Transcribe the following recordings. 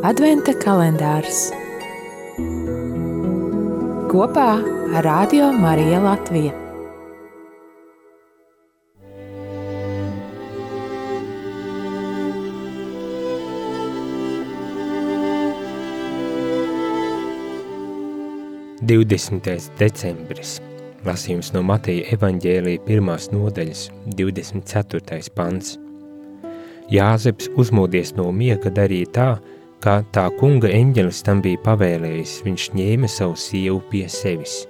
Adventa kalendārs kopā ar Radio Mariju Latviju. Divdesmitais decembris Lasījums no Mateja evaņģēlija pirmās nodaļas 24. pants. Jāzeps uzmodies no miega darīja tā, kā tā kunga eņģelis tam bija pavēlējis, viņš ņēma savu sievu pie sevis.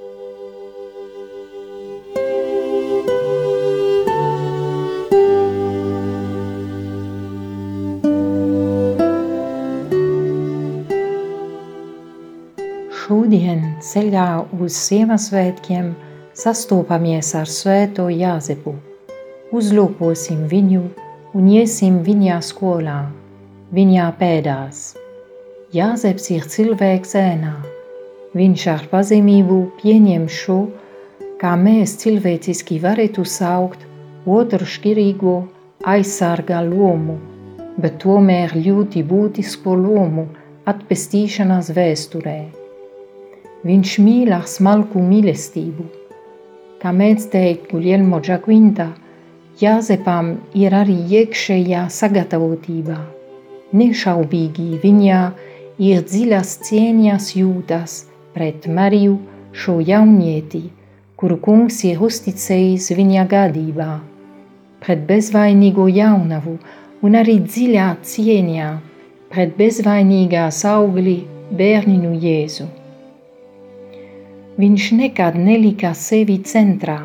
Šodien ceļā uz Ziemassvētkiem sastopamies ar svēto Jāzepu. Uzlūkosim viņu un iesim viņā skolā, viņā pēdās. Jāzeps ir cilvēks ēnā. Viņš ar pazemību pieņem šo, kā mēs cilvēciski varētu saukt, otru šķirīgo aizsargā lomu, bet tomēr ļoti būtisko lomu atpestīšanās vēsturē. Viņš mīl ar smalku mīlestību. Kā mēs teikt Guglielmo Giaquinta, Jāzepam ir arī iekšējā sagatavotība. Nešaubīgi viņā ir dziļas cieņas jūtas pret Mariju šo jaunieti, kuru kungs ir uzticējis viņa gadībā, pret bezvainīgo jaunavu un arī dziļā cieņā pret bezvainīgās augli bērninu Jēzu. Viņš nekad nelika sevi centrā,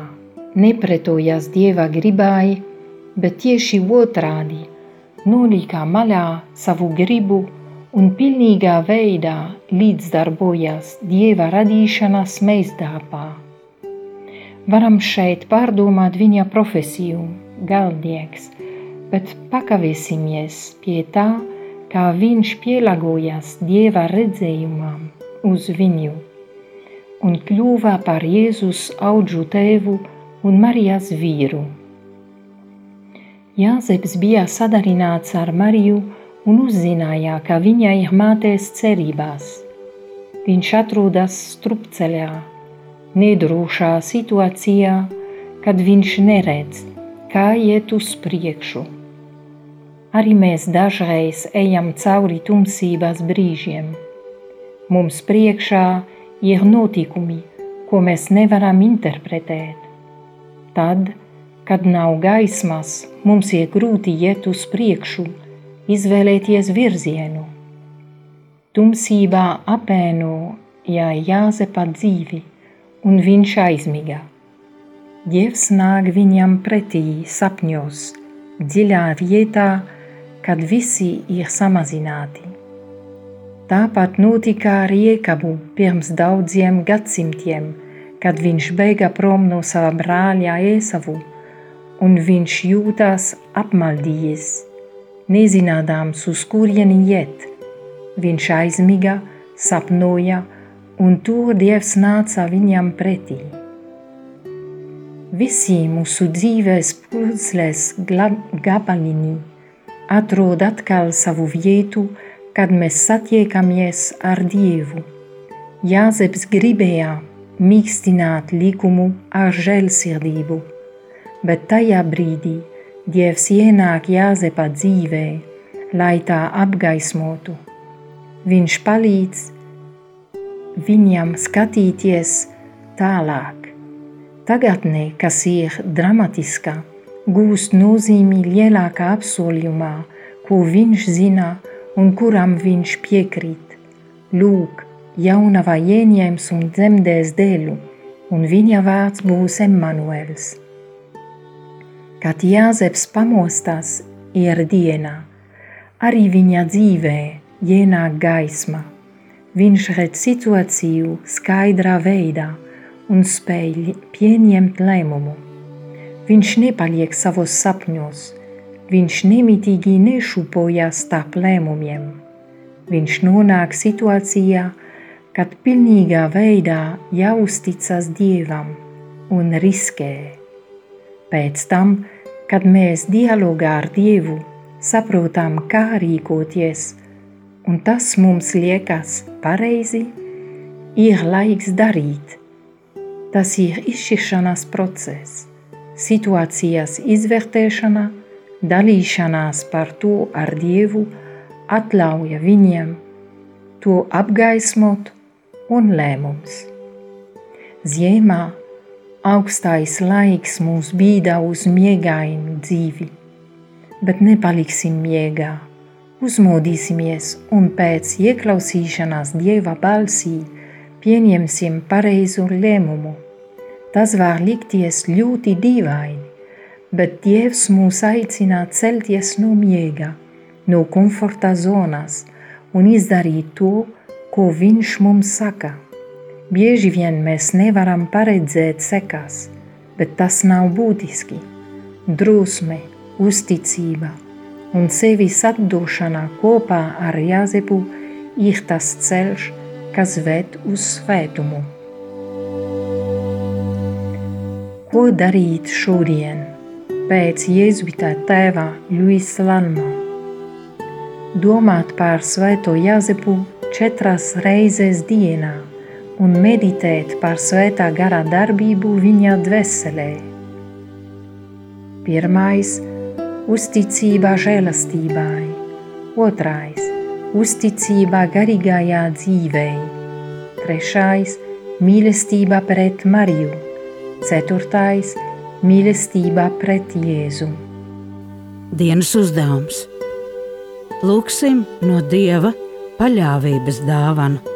nepretojas Dieva gribai, bet tieši otrādi nolika malā savu gribu un pilnīgā veidā līdzdarbojas Dieva radīšanas meistarbā. Varam šeit pārdomāt viņa profesiju, galdnieks, bet pakavēsimies pie tā, kā viņš pielāgojas Dieva redzējumam uz viņu un kļuva par Jēzus audžu tēvu un Marijas vīru. Jāzeps bija sadarināts ar Mariju un uzzināja, ka viņa ir mātēs cerībās. Viņš atrodas strupceļā, nedrošā situācijā, kad viņš neredz, kā iet uz priekšu. Arī mēs dažreiz ejam cauri tumsības brīžiem. Mums priekšā ir notikumi, ko mēs nevaram interpretēt. Tad, kad nav gaismas, mums ir grūti iet uz priekšu, izvēlēties virzienu. Tumsībā apēnoja Jāzepa dzīvi, un viņš aizmiga. Dievs nāk viņam pretī sapņos, dziļā vietā, kad visi ir samazināti. Tāpat notika ar Iekabu pirms daudziem gadsimtiem, kad viņš beiga prom no sava brāļa Ēsavu, un viņš jūtas apmaldījies nezinādams, uz kurieni iet. Viņš aizmiga, sapnoja, un tur Dievs nāca viņam pretī. Visi mūsu dzīves puzles gabaliņi atrod atkal savu vietu, kad mēs satiekamies ar Dievu. Jāzeps gribēja mīkstināt likumu ar žēlsirdību, bet tajā brīdī, Dievs ienāk Jāzepa dzīvē, lai tā apgaismotu. Viņš palīdz viņam skatīties tālāk. Tagadnē, kas ir dramatiska, gūst nozīmi lielākā apsolījumā, ko viņš zina un kuram viņš piekrīt. Lūk, jaunava ieņems un dzemdēs dēlu, un viņa vārds būs Emanuels. Kad Jāzeps pamostās, ir diena, arī viņa dzīvē ienāk gaisma. Viņš redz situāciju skaidrā veidā un spēj pieņemt lēmumu. Viņš nepaliek savos sapņos, viņš nemitīgi nešupojas starp lēmumiem. Viņš nonāk situācijā, kad pilnīgā veidā jāuzticas Dievam un riskē. Pēc tam, Kad mēs dialogā ar Dievu saprotam, kā rīkoties un tas mums liekas pareizi, ir laiks darīt. Tas ir izšķiršanās process, situācijas izvērtēšana, dalīšanās par to ar Dievu, atļauja viņiem to apgaismot un lēmums. Ziemā augstais laiks mūs bīda uz miegainu dzīvi, bet nepaliksim miegā uzmodīsimies un pēc ieklausīšanās Dieva balsī pieņemsim pareizu lēmumu. Tas var likties ļoti dīvaini, bet Dievs mūs aicina celties no miega, no komforta zonas un izdarīt to, ko Viņš mums saka. Bieži vien mēs nevaram paredzēt sekas, bet tas nav būtiski. Drusme, uzticība – un sevis atdošana kopā ar Jāzepu ir tas ceļš, kas ved uz svētumu. Ko darīt šodien pēc Jēzuita tēva Luisa Lalma? Domāt par svēto Jāzepu četras reizes dienā un meditēt par svētā gara darbību viņa dveselē. Pirmais – uzticība žēlastībai, otrais – uzticība garīgajā dzīvei, trešais – mīlestība pret Mariju, ceturtais – mīlestība pret Jēzu. Dienas uzdevums Lūksim no Dieva paļāvības dāvanu.